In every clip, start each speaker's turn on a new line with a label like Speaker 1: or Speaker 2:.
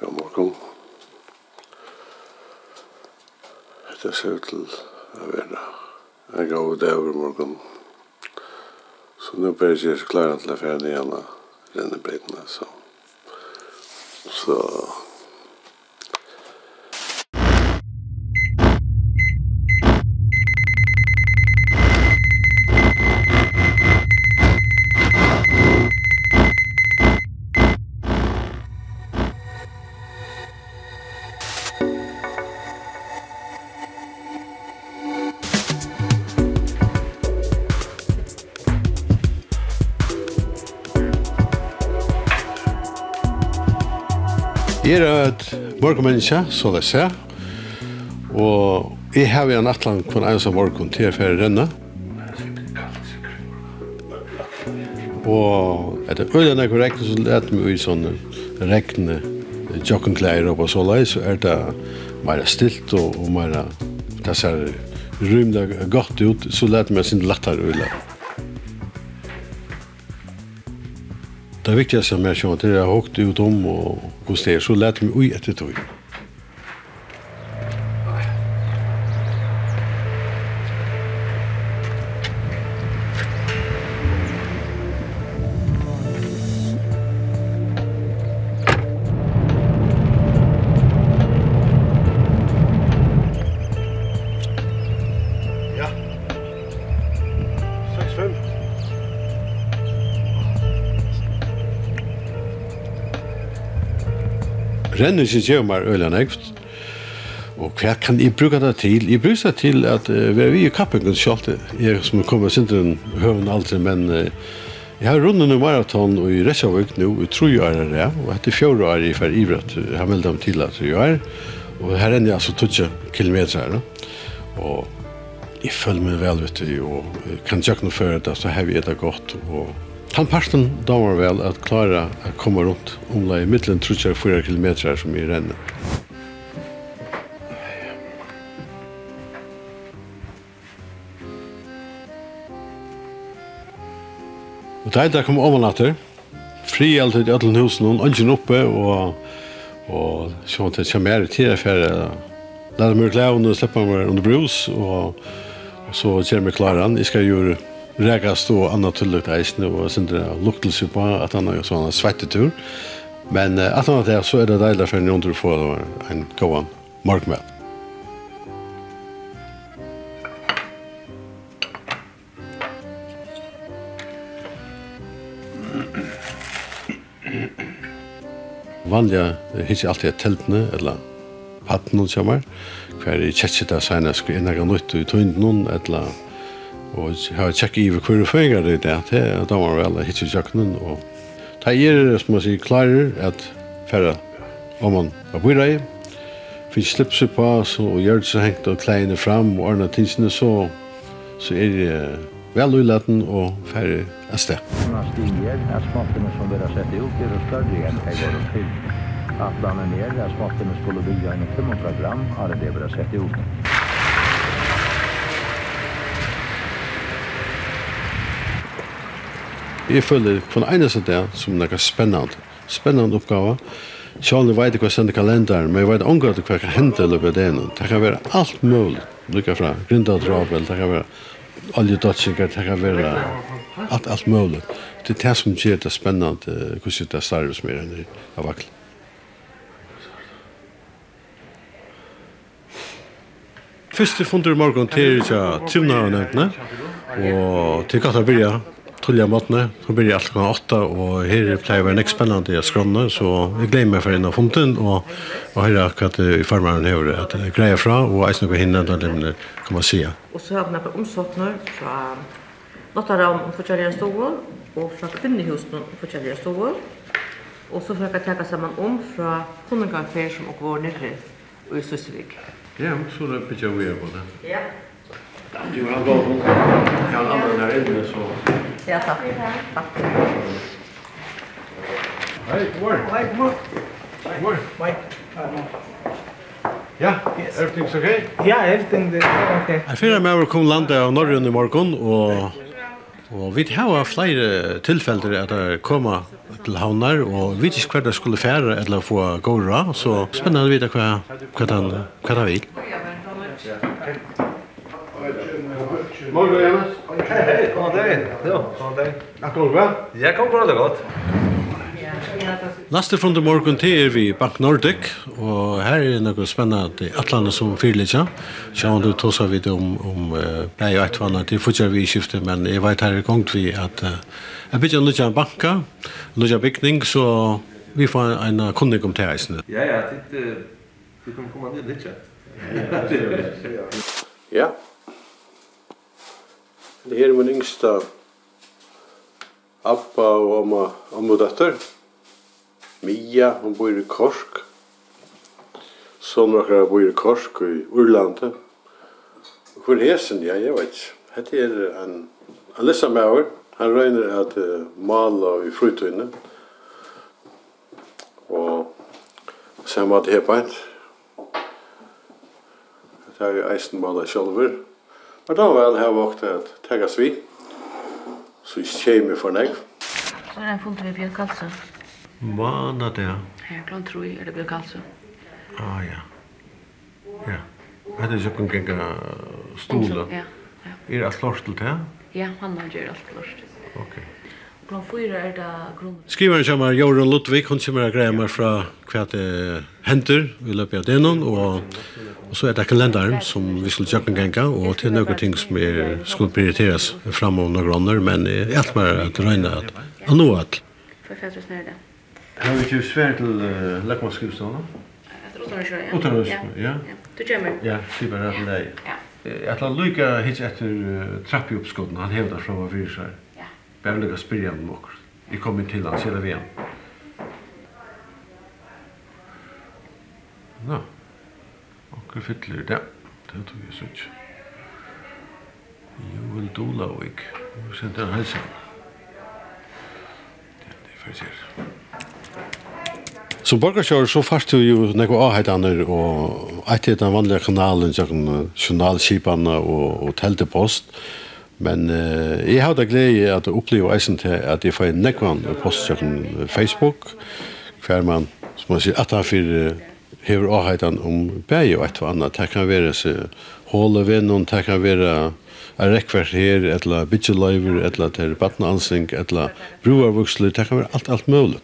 Speaker 1: Ja, morgon. Det ser ut til å være en gav og dæver morgon. Så nå ber jeg ikke klare til å fjerne igjen av rennebreytene, så. Så Jeg er et morgenmenneske, så det ser. Og jeg har en atlan kun en som morgen til å fære renne. Og etter øyne jeg korrekt, så lette meg i sånne regne jokkenklær og så lei, så er det mer stilt og, og mer det ser rymda godt ut, så lette meg sin lettere øyne. Det viktigaste med att det är högt ut om och hos det så lät mig ui etter ett Renningen gjør meg øyne nekvt. Og hva kan jeg bruke det til? Jeg bruker det til at uh, vi er i kappingen selv. Jeg som kommer sin til høven aldri, men uh, jeg har rundet noen maraton i Reshavøk nå, i tro år er det, og etter fjord år jeg for ivret. Jeg har meldt dem til at jeg er. Og her er jeg altså 20 kilometer her. Og jeg føler meg vel, vet du, og kan ikke noe føre det, så har vi etter godt, og Han parten damer vel at klara å komme rundt omlai i middelen 3-4 kilometer som i renner. Og det er jeg kommer om natter, fri alltid i alle husen, og ønsken oppe, og, og så måtte jeg komme her i tida for jeg lærte meg klævene og slippe meg under brus, og, og så kommer jeg klare han. Jeg skal gjøre rekast og annet tullet eisene og sindre luktelse på at han har sånn svettetur. Men uh, at han har det, så er det deilig for en rundt å få en gåan morgenmøte. Vanliga hittar alltid ett tältne eller hatten hon kommer. Kvar i chatchita där sen skulle ena gå nytt ut i tunden eller Og jeg har tjekket i hver føringer det er til, og da var vel hitt i kjøkkenen, og da er det, som man sier, klarer at færre om man har bor i, fikk slipset på, så gjør det så hengt og kleiene fram, og ordner tidsene, så, så er det vel uletten og færre et sted.
Speaker 2: Når stiger, er smakene som dere har sett ut, er større enn jeg var og fyller. Atlanen er, er smakene skulle bygge en 500 gram, har det dere har sett ut.
Speaker 1: Jeg føler på den eneste der som noe spennende. Spennende oppgave. Sjålen vet ikke hva sender kalenderen, men jeg vet omgå hva kan hende i løpet av det. Det kan være alt mulig. Lykke fra grindadrabel, det kan være oljedotsinger, det kan være alt, alt mulig. Det er det som gjør det spennende, hvordan det er større som er enn av vaklet. Første fundur i morgen til Trivna og nevntene, og til Katabirja, tullja måtene. Så blir det alt klokka åtta, og her pleier vi nekst spennende i skrona, så jeg gleder meg for inn av funten, og, og her er akkurat i farmaren her at jeg greier fra, og eisen noe hinne, da det kan man si.
Speaker 3: Og så har vi noen omsorgner fra Lottaram og forskjellige stål, og fra kvinnehusen og forskjellige stål, og så får jeg ta sammen om fra Konunganfer som og går nere i Søsvik.
Speaker 1: Ja, så er det blir jeg vi er på det.
Speaker 3: Ja.
Speaker 1: Du har gått bra hund. Jag använde den här inne så
Speaker 3: Ja, takk. Takk.
Speaker 1: Hei, god
Speaker 4: Hei, god morgen. Hei,
Speaker 1: Ja, yes. everything's okay?
Speaker 4: Ja, everything is okay.
Speaker 1: Jeg fyrer med å komme landet av Norrøn i morgen, og Og vi har flere tilfeller at det kommer til havnar, og vi vet ikke hva det skulle fære eller få gå ra, så spennende å vite hva, hva, den, hva den vil. Morgon Jonas.
Speaker 5: Hej hej, kom där in. Jo, kom där
Speaker 1: in. Tack och bra.
Speaker 5: Jag kom bra det gott.
Speaker 1: Laster från morgon till er vi Bank Nordic och här är något spännande Atlanta som fyrliga. om du tosa vid om om nej ett tror att det fortsätter vi skifte men jag vet här gångt vi att jag bygger nu en banka, nu en byggning så vi får en kunnig om till
Speaker 5: Ja ja, det det kommer komma ner lite.
Speaker 1: Ja. Det her er min yngsta Abba og amma, amma døtter. Mia, hun bor i Korsk. Sånn akkurat bor i Korsk i Urlandet. Hvor hesen, ja, jeg vet ikke. Hette er en, en lissa maver. Han røyner at uh, mala i frytøyne. Og sen var det her. Det er jo eisen mala sjolver. Men da var det her vakt at tegge vi, så kommer for meg.
Speaker 3: Så er det en funnet vi Bjørn Karlsson.
Speaker 1: Hva er det?
Speaker 3: Her, kan tror jeg er det Bjørn Karlsson.
Speaker 1: Ah, ja. Ja. Hette Er det genga stola.
Speaker 3: Ja. Ja.
Speaker 1: Er det alt klart til det?
Speaker 3: Ja, han har gjør alt klart.
Speaker 1: Ok.
Speaker 3: Grunn fyra er det grunn...
Speaker 1: Skriveren kommer Jorun Ludvig, hun kommer og greier meg fra hva det henter i løpet av denon, og, og så er det kalenderen som vi skulle tjøkken genga, og til noen ting som er, skulle prioriteres fram om noen grunner, men jeg er alt mer at røyne at han nå at.
Speaker 3: Forfatters nere det.
Speaker 1: Har vi ikke svært til uh, Lekmannskrivstående?
Speaker 3: Etter Otterhøysjø, ja.
Speaker 1: Otterhøysjø,
Speaker 3: ja. Du kommer?
Speaker 1: Ja, skriver jeg til deg.
Speaker 3: Ja.
Speaker 1: Jeg tar lykke hit etter trappuppskotten, han hevder fra hva fyrir seg.
Speaker 3: Jeg
Speaker 1: vil ikke spørre om noe. Jeg kommer til han, sier det vi han. Nå. Akkur fytler det. Det tog jeg sånn. Joel Dolavik. Nå sendte han helsen. Det er det for sier. Som borgarskjør så fast du jo nekva avheitaner og etter den vanlige kanalen, journalskipene og, og teltepost. Og Men uh, jeg har da glede at jeg opplever eisen til at jeg får nekvann postkjøkken Facebook, hver man, som man sier, at han fyrir hever avheitan om bæg og et og annet. Det kan være så håle vennom, det kan være er rekkvert her, etla bytjeløyver, etla til badnansing, etla bruarvuksler, det kan være alt, alt mulig.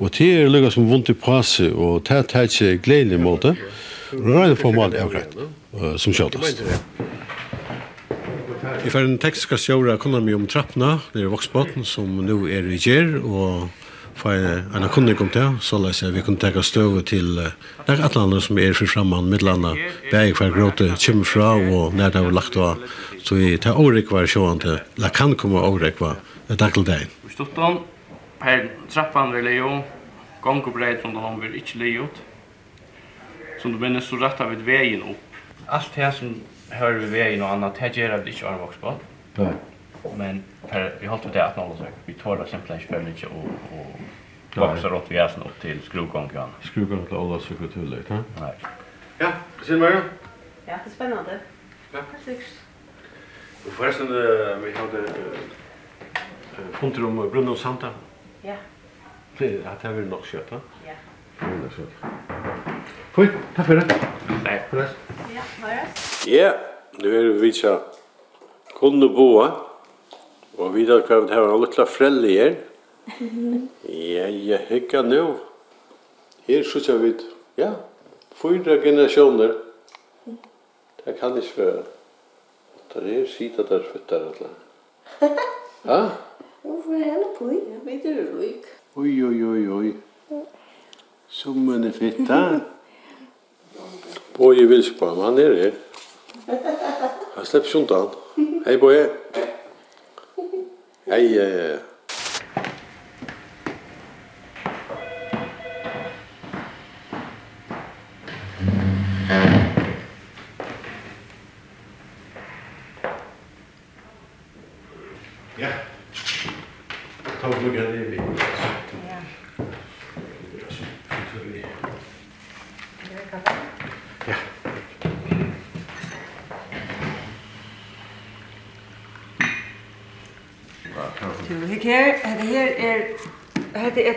Speaker 1: Og det er lukka som vondt i passe, og det er ikke gledelig måte. Røyne formal er greit, som sjåttast. I fer en tekst skal sjåra kunna mi om trappna, det er voksbotten som nu er i gjer, og fa en kunnig kom til, så la jeg vi kunne teka støv til det er atlander som er fri framman, midlanda, bæg hver gråte kjem fra, og nær det var lagt av, så vi tar årek var sjåan til, la kan komme årek var, det er dakkel deg.
Speaker 4: Vi stod om, trappan er leo, gongobreit rundt om vi er ikke leot, som du minnes så rettar vi vegin opp. Alt det som hör vi vägen och annat, här gör det inte på.
Speaker 1: Nej.
Speaker 4: Men per vi har alltid det att nolla så vi tar det simpelt inte för lite och och boxar åt vi är snart till skruvgången.
Speaker 1: Skruvgången till alla så kul till lite.
Speaker 4: Nej.
Speaker 1: Ja, ser man.
Speaker 3: Ja, det är spännande.
Speaker 1: Ja. Precis. Och förresten vi hade funderat om Bruno Santa.
Speaker 3: Ja.
Speaker 1: Det hade vi nog skött, va? Ja.
Speaker 3: Ja,
Speaker 1: det är så. Fui, ta för det.
Speaker 4: Nej,
Speaker 1: förresten.
Speaker 3: Ja, förresten.
Speaker 1: Ja, nu er vi vitsa kunne boa, og vi da kan ha en lilla frelli her. Ja, ja, hekka nu. Her sykja vi, ja, fyra generationer. Det kan ikke være. Det er sida der fyttar alla. Ja?
Speaker 6: Hvorfor er henne på? Vi er ruik.
Speaker 1: Oi, oi, oi, oi. Som en fytta. Boje Vilsbaum, han er her. Han slipper ikke undan. Hei, Boje. Hei,
Speaker 7: hei.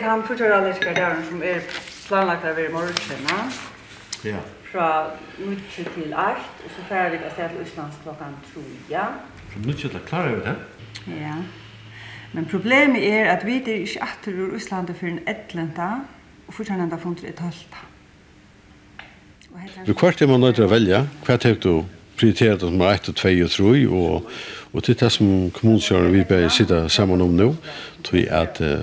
Speaker 7: er han kulturaliske dæren som er planlagt av i morgen,
Speaker 1: ja?
Speaker 7: Fra 9 til 8, og så færre vi sted til Østlands klokken 3, ja?
Speaker 1: Fra 9 til 8, klarer vi det?
Speaker 7: Ja. Men problemet er at vi er ikke atter ur Østlandet for en etlenta, og fortsatt enda funnet et halvt.
Speaker 1: Vi kvart er man nødt til å velge. Hva tenker du prioriterat nummer 1 och 2 och 3 och och det som kommunkörare vi börjar sitta samman om nu tror att uh,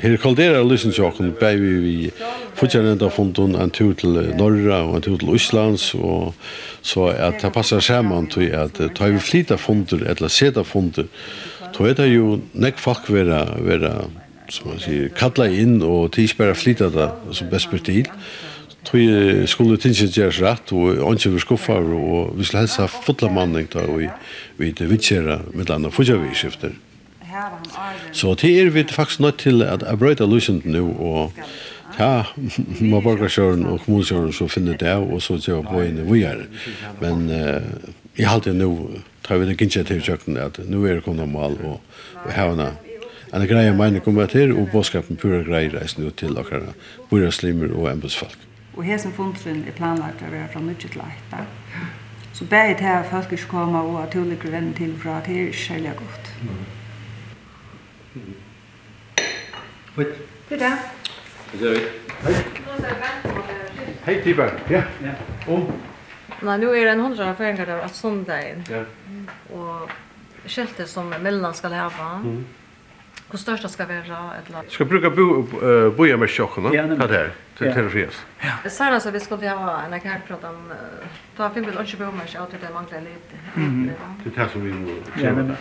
Speaker 1: här kalderar lyssnar jag kommer börja vi fortsätter ända från en tur till norra och en tur till Islands och så att det passar samman tror att ta vi flita fonder eller sätta fonder tror det ju näck folk vara vara som man säger kalla in och tills bara flytta det som bäst blir till. Tui skulle tinsin gjeres rett, og anki vi skuffar, og vi skulle helsa fotla manning da, og vi vi vitsjera med
Speaker 7: landa fudja vi skifter.
Speaker 1: Så det er vi faktisk nødt til at jeg brøyta lusent nu, og ja, må borgarsjøren og kommunsjøren så finner det av, og så tjeva på inn vi er. Men uh, jeg halte nu, tar vi det gynnsi til kjøkken, at nu er det kommet mal, og, og hevna en greie mening kommer til, og bådskapen pura greier reis ut til okkara, bura slimer og embetsfolk.
Speaker 7: Og hesen fundren er planlagt å være fra nødvendig til eit. Så bare til at folk ikke kommer og at ulykker venner til fra, det er ikke særlig godt. Fint. Fint, ja. Det.
Speaker 1: Hei. Hei, Tiber. Ja. Om.
Speaker 3: Nei, nå er det en hundra føringer av at sondagen.
Speaker 1: Ja.
Speaker 3: Og skiltet som Mellan skal hava.
Speaker 1: Mm.
Speaker 3: Hvor størst det skal være? Eller...
Speaker 1: Skal bo, uh, boja med sjokken,
Speaker 8: ja,
Speaker 1: det her, til
Speaker 8: terrorfrihet?
Speaker 1: Ja. Jeg
Speaker 3: ser altså, vi skulle ha en kærprat om, da finner vi ikke boja med att det mangler litt.
Speaker 1: Det er det som vi nu
Speaker 8: Ja, kjenne.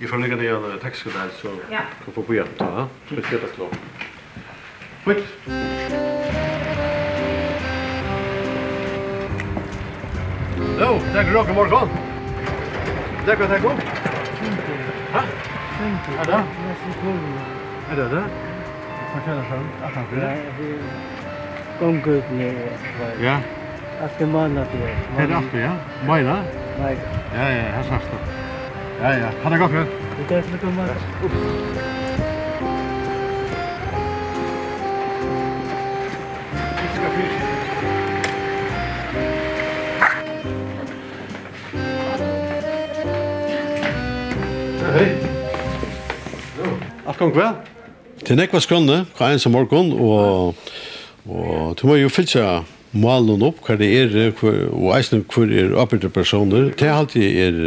Speaker 1: I forleggen er en tekst där så kan få boja Ja, spesielt at lov. Fint! Jo, det er ikke råk i morgen. Det er ikke det er. Hæ? Er det? Är det det? Man känner at han blir
Speaker 8: det.
Speaker 1: Ja.
Speaker 8: ut med Ja. Efter
Speaker 1: det. Er det efter, ja? Majna?
Speaker 8: Majna.
Speaker 1: Ja, ja, här sagt det. Ja, ja. Ha det gott.
Speaker 8: Det är
Speaker 1: lite mer. gong vel. Til nekva skrønne, hva en som morgon, og, og du må jo fylltja malen opp hva det er, og eisen hva er oppbyrdte personer. Det er alltid er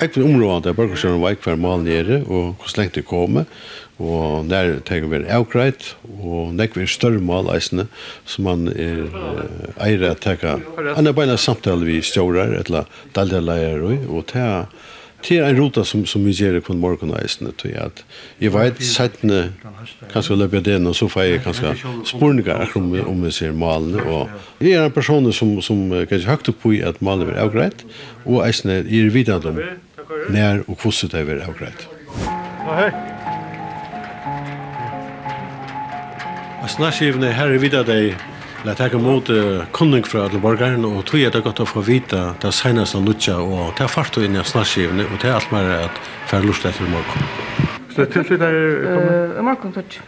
Speaker 1: ekkur området, bare hvordan det hva hver malen er, og hvordan lengt det kommer, og der tenker vi er avgreit, og nekva er større mal eisene, som man er eier at teka, han er beina samtale vi stjårar, eller daldaleier, og det er Det er en ruta som, som vi gjør på morgen og eisene, tror jeg. at Jeg vet, settene, kanskje løper jeg den, og så får jeg kanskje spurninger akkurat om, om vi ser malene. Og jeg er en person som, som kanskje høyt opp i at malene er avgreit, og eisene er videre om nær og hvordan det er avgreit. Ja, hei. Snakkivne, her er videre deg La taka mot uh, kunning fra alle borgaren og tog er det godt å få vite det seneste nutja og det er fart og inn i snakkskivene og det er alt mer at færre lust etter morgen. Så det er tilflytter kommer?
Speaker 7: Uh, morgen tutsk.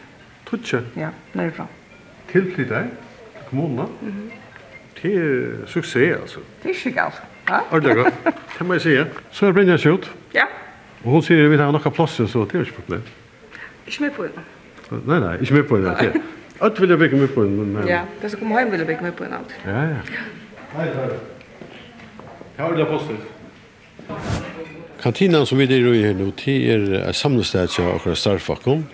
Speaker 1: Tutsk?
Speaker 7: Ja, nærifra.
Speaker 1: Tilflytter til kommunen? Mm -hmm. Det er suksess altså.
Speaker 7: Det er ikke galt. Ja?
Speaker 1: Ordentlig godt. Det må jeg si. Så er Brynja Sjot.
Speaker 7: Ja.
Speaker 1: Og hun sier vi har noen plasser så det er ikke problem.
Speaker 7: Ikke med på henne.
Speaker 1: Nei, nei, ikke med på henne. Öll vilja bygga mig på en. Men...
Speaker 7: Ja, det som kommer hem vilja bygga mig på en allt.
Speaker 1: Ja, ja. Hej, hej. Jag vill ha postet. Kantinan som vi er i her nå, det er et samlested til akkurat starfakken.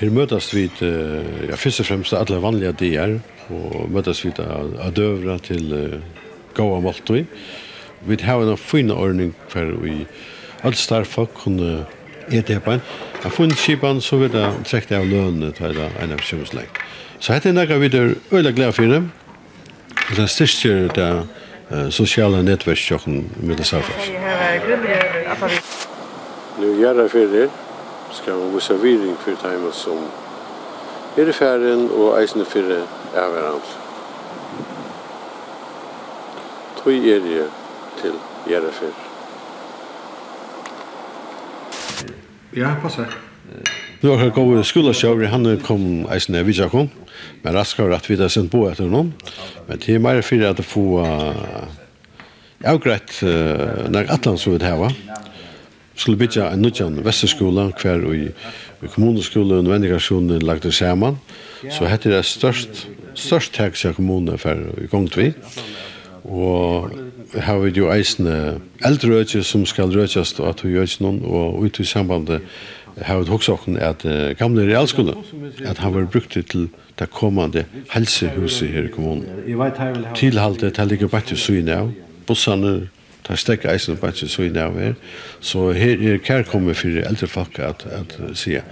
Speaker 1: Her møtes vi, ja, først og fremst alle vanlige dier, og møtes vi av døvra til uh, Gåa Maltøy. Vi har en fin ordning for vi alle starfakken kunne er det en. Jeg har funnet skipan, så vil jeg trekke av lønene til en av kjømslegg. Så dette er noe vi er øyla glad for dem. Det styrker det sosiale nettverkstjokken med det
Speaker 7: samfunnet.
Speaker 1: Nå gjør jeg for det. Skal vi vise viring for timen som er i ferien og eisende for det er hverandre. Tøy er det til gjør jeg for Ja, passar. Nu har kommit skolachauer han kom eisne vi kom. Men raskar at vi där sent på etter noen. Men det er mer for at få avgrett når Atlant så vidt heva. Skulle bytja en nutjan vesterskola hver i och og nødvendigasjonen lagt det saman. Så heter det størst, størst heks i kommunen for i gongt vi. Og har vi jo eisne eldre rødje som skal rødjast og at vi gjør noen, og ut i sambandet har vi også åkken at uh, gamle realskole, at han var brukt til det kommande helsehuset her i kommunen. Tilhalte, det ligger bare til syne av, bussene, det stekker eisne bare til syne av her, så her er kærkommet for eldre folk at, at sier,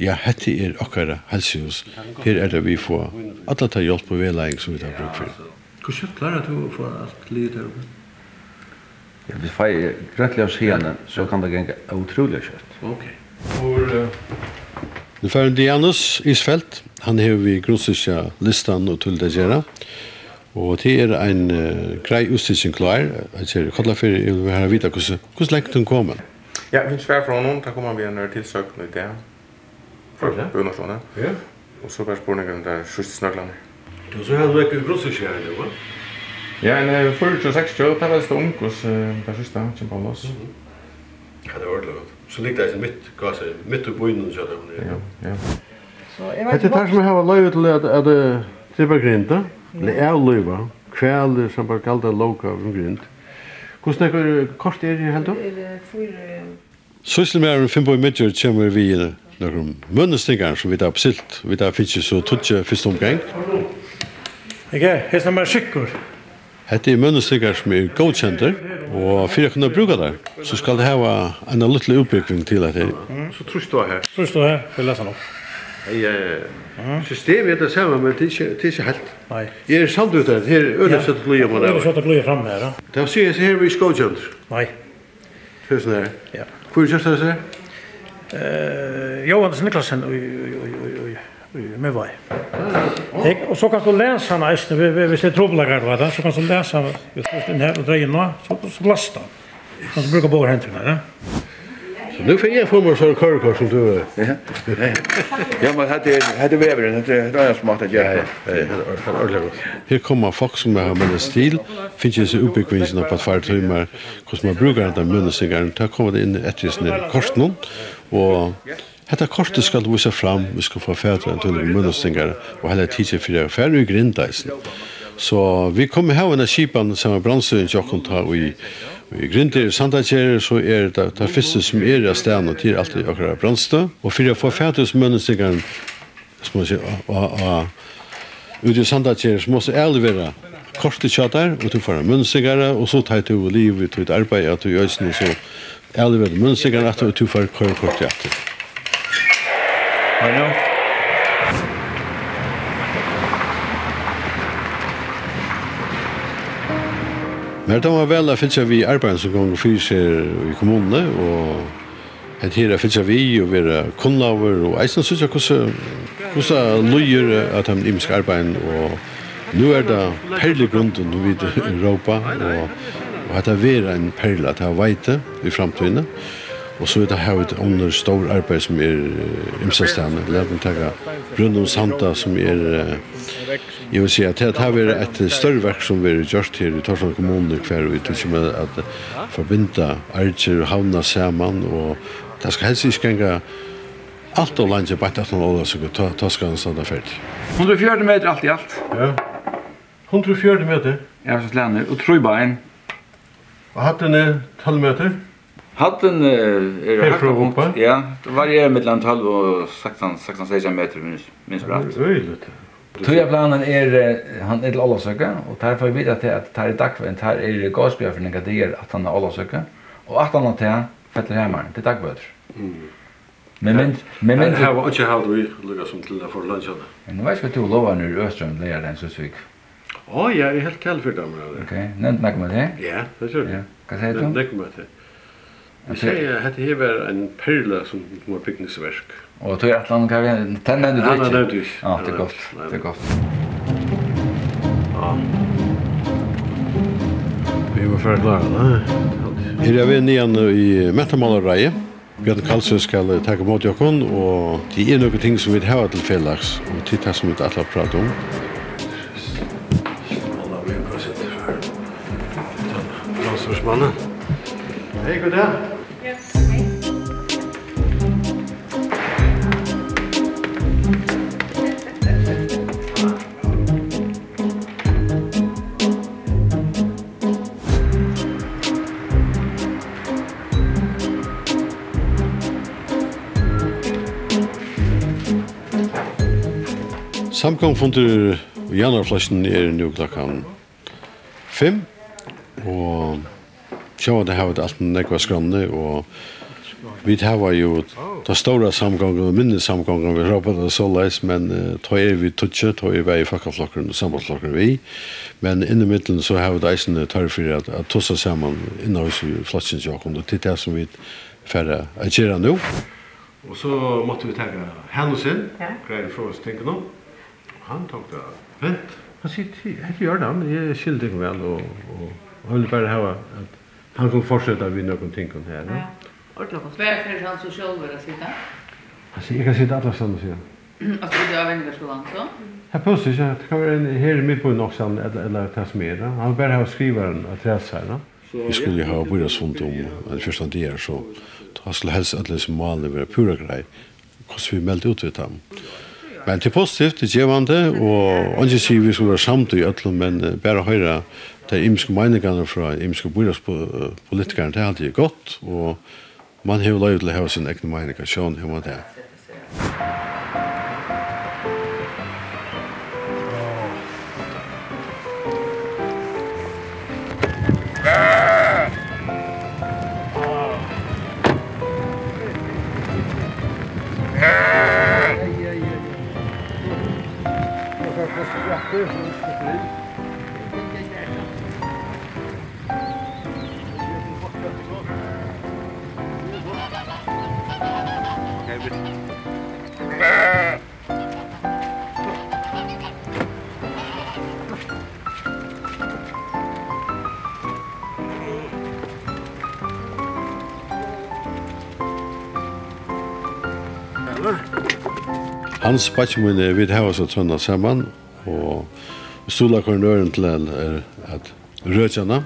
Speaker 1: ja, hette er okkara helsehus, her er det vi får alle ta hjelp og velegging som vi tar bruk for.
Speaker 5: Hvordan klarer du å få alt livet her oppe?
Speaker 2: Ja, vi får gröntliga oss henne så kan det gänga otroligt kött.
Speaker 5: Okej. Okay.
Speaker 1: Nu får en Dianus Isfält. Han har vi grundsysja listan og til det gjøre. Og det er en uh, grei utstidsen klar. Jeg sier, kallar for, jeg vil være vite hvordan, hvordan lengt hun kommer.
Speaker 9: Ja, vi svär från honom. Där kommer vi en tillsökning i det.
Speaker 1: Från
Speaker 9: Bunarsånet.
Speaker 1: Ja.
Speaker 9: Och så bare spårningen där sørste snøklene.
Speaker 1: Du så har du ikke grundsysja her, det var.
Speaker 9: Ja, en 40-60, det var stå hos det sista, kjempa av oss.
Speaker 1: Ja, det var ordentlig godt. Så ligger det mitt, hva sier, mitt i byen, så det
Speaker 9: var Ja,
Speaker 7: ja.
Speaker 1: Hette er det som jeg har løyvet til at det tripper grinda, eller er løyve, kvelder som bare kallet loka av en grind. Hvordan er det kort er det helt da? Sysselmæren Finnboi Midtjord kommer vi i noen munnestingar som vi tar på silt. Vi tar finnst så tutsi første omgang.
Speaker 8: Ikke, hest er bare sikker.
Speaker 1: Hette er mønnestykker som er godkjenter, og for å kunne bruke det, så skal det hava en liten utbygging til at Mm.
Speaker 9: Så tror du her?
Speaker 8: Tror du her, for å lese den opp. Ja.
Speaker 1: Systemet er det samme, men det er ikke helt.
Speaker 8: Nei.
Speaker 1: Jeg er samt ut her, her er ødelesett gløye på
Speaker 8: det. Ødelesett gløye frem her, da.
Speaker 1: Det er sier her vi godkjenter.
Speaker 8: Nei.
Speaker 1: Tusen her.
Speaker 8: Ja.
Speaker 1: Hvor er det
Speaker 8: Eh, Johannes Niklasen og Møvai. Og så kan du lese han eisne, hvis det er trobelager, va, da, så kan du lese han, hvis du er her og dreier nå, så så lasta. Så du bruker båre hentrene, ja.
Speaker 1: Så nu får jeg få meg sånn körkort som du er.
Speaker 10: Ja, men hade hade vävren hade det är smart att göra.
Speaker 1: Her kommer folk som har med stil, finnes ju så uppbyggvinsen på et fire timer, hvordan man bruker den munnen da kommer det inn etter just ner og Hetta kortet skal du vise fram, vi skal få fædre til tunne munnestingar, og heller tidsje fyrir færre i grindeisen. Så vi kommer her under kipan som er brannsøyen til åkken ta i I grindir i Sandagjer så er det det første som er av stedet til alt i akkurat brannstø. Og for å få fætus mønnestingeren som man sier, ute i Sandagjer så må det ærlig være korte tjater, og du får mønnestingere, og så tar du livet, du arbeider, du gjør sånn, og så ærlig være mønnestingere, og du får kjørekort i atter.
Speaker 10: I know.
Speaker 1: Men det var vel å fylle vi arbeid som kom fyser i kommunene, og et her fylle vi og vi er kunnlaver, og eisen synes jeg hvordan, hvordan løyer at de imiske arbeid, og nu er det perlig grunden vi i Europa, og, og at det er en perle at det er veite i fremtiden. Og så er det her et under stor arbeid som er imsastane. Lært meg takka Brunum Santa som er, jeg vil si at det her er et større verk som vi er gjort her i Torsland kommune hver og ut med at forbinda Arger og Havna saman og det skal helst ikke ganga alt og landet bare at han åla seg og ta skal han standa ferdig.
Speaker 10: 140 meter alt i alt.
Speaker 1: Ja. 140 meter?
Speaker 10: Ja, så slender. Og trøybein.
Speaker 1: Og hattene 12 meter?
Speaker 10: Padden
Speaker 1: er hakka punkt.
Speaker 10: Ja, det varierar mellan 12 och 16 16 16 meter minst minst bra.
Speaker 1: Øyligt.
Speaker 10: Tøya planen er han er til Olavsøka, og der får vi vite til at der i dagveien, der er gåsbjørfinninga der at han er Olavsøka, og at han er til fettler hjemmeren, til Dagbøter. Men men men men
Speaker 1: det har ikke hatt vi lukka som til for lunsjene.
Speaker 10: Men nå vet ikke du lover nu du lägger den så svik?
Speaker 1: Å ja, jeg er helt kall for dem.
Speaker 10: Okej, nämnt nekk med det?
Speaker 1: Ja, det er
Speaker 10: det. Hva
Speaker 1: sier
Speaker 10: du?
Speaker 1: Nekk med det. Vi sier at dette her var en perle som var bygningsverk.
Speaker 10: Og tog at han kan vi... Den nevnte du ikke?
Speaker 1: Ja,
Speaker 10: den
Speaker 1: nevnte du ikke.
Speaker 10: Ja, det er godt. Det er godt. Ja.
Speaker 1: Vi var ferdig klare, da. Her er vi nian i Metamalereie. Bjørn Karlsø skal takke mot jokken, og det er noen ting som vi har til fellags, og til det som vi alle prater om. Landsforsmannen. Hei, god dag. Samkomfundur i januarflasjen er nu klokkan fem, og sjå at det har vært alt med nekva skranne, og vi hava jo ta stora samgången og minne samgången, vi råpa det så leis, men uh, ta er vi tutsi, ta er vi i fakkaflokkeren og sambandsflokkeren vi, men inni middelen så hava det eisen tørre fyrir at, at tussa saman innan vi flasjen sjåkon, og titt det som vi færre agera nu. Og så måtte vi tenke hendelsen, ja. greier for oss tenke nå. Han tok det. Vent? Han sier, jeg gjør det, men jeg skilder ikke vel, og og han vil bare ha at han kan fortsette vi noen ting her. Ja,
Speaker 3: ordentlig godt.
Speaker 11: Hva er det han så selv vil sitte?
Speaker 1: Han sier, jeg kan sitte alle sammen, sier han.
Speaker 11: Altså, du har venner skolen, så?
Speaker 1: Jeg plutselig, ja. det kan være en her midt på en noksan, eller det som er det. Han vil bare ha skriveren av da. Vi skulle ha börja sånt om den första dagen så ta skulle helst att som målen vara pura grej. Kost vi mälte ut vid dem. Men det er positivt, det er gjevande, og ikke sier vi skal være samt i ætlum, men bare høyre de imske meningene fra imske byrådspolitikerne, det er alltid godt, og man har jo lov til å ha sin egne meninger, sånn har man det. Hans Bachmann vid hava så trønna saman og stola kornøren til er at rødjana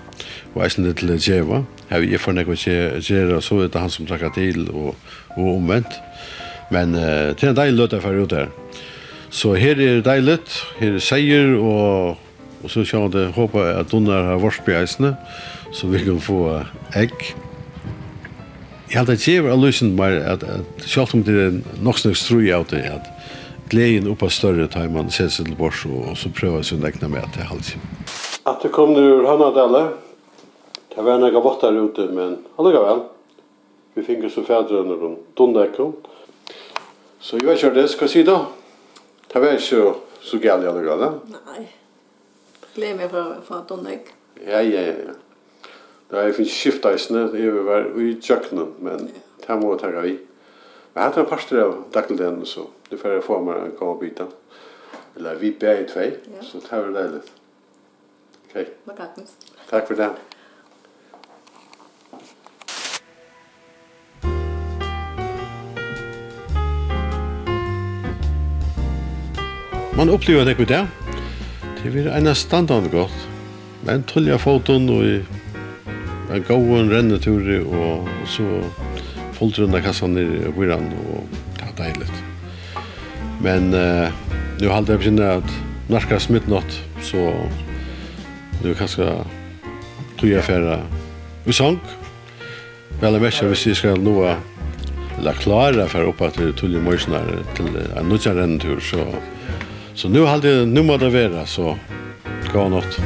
Speaker 1: og eisne til djeva. Her vi får nekko djera så er det han som trakka til og, og omvendt. Men uh, til en deilig løt jeg ut her. Så her er deilig, her er seier og, og så sjá det håpa at Donnar har varspi eisne så vi kan få egg. Jeg held at djeva er løsend meg at, at selv om det er nok snakk strui av det at gleden upp større tar man ser seg til bors og, og så prøver jeg å att med att det halsen. Att det kom ur Hannadelle. Det var en några der ute men alligevel. Vi finner så fædre under den Dondekon. Så jeg jag körde det ska si da. Det var så så gärna alligevel.
Speaker 6: Nej. Glöm jag för för Dondek.
Speaker 1: Ja ja ja. Det är finnes skiftaisne det är väl i tjøkkenen, men det må jeg ta vi. Men här en parster av dagdelden så det får jag få mig en kavbita. Eller vi ber i två, ja. så det här var dejligt.
Speaker 6: Okej.
Speaker 1: Okay. Vad tack, för det. Man upplever det gode. Det Det blir en standard godt. Men tullja foton og en gåen rennetur og så fullt rundt kassan nere i byrann og det er deiligt. Men eh, nu har jag bekänt att norska smitt något så nu kanske tog jag vi sang. Vel Väl mest vi visst ska nu la klara för upp till tulla morsnar till en nutjaren tur så så nu hade nu må det vara så gå något.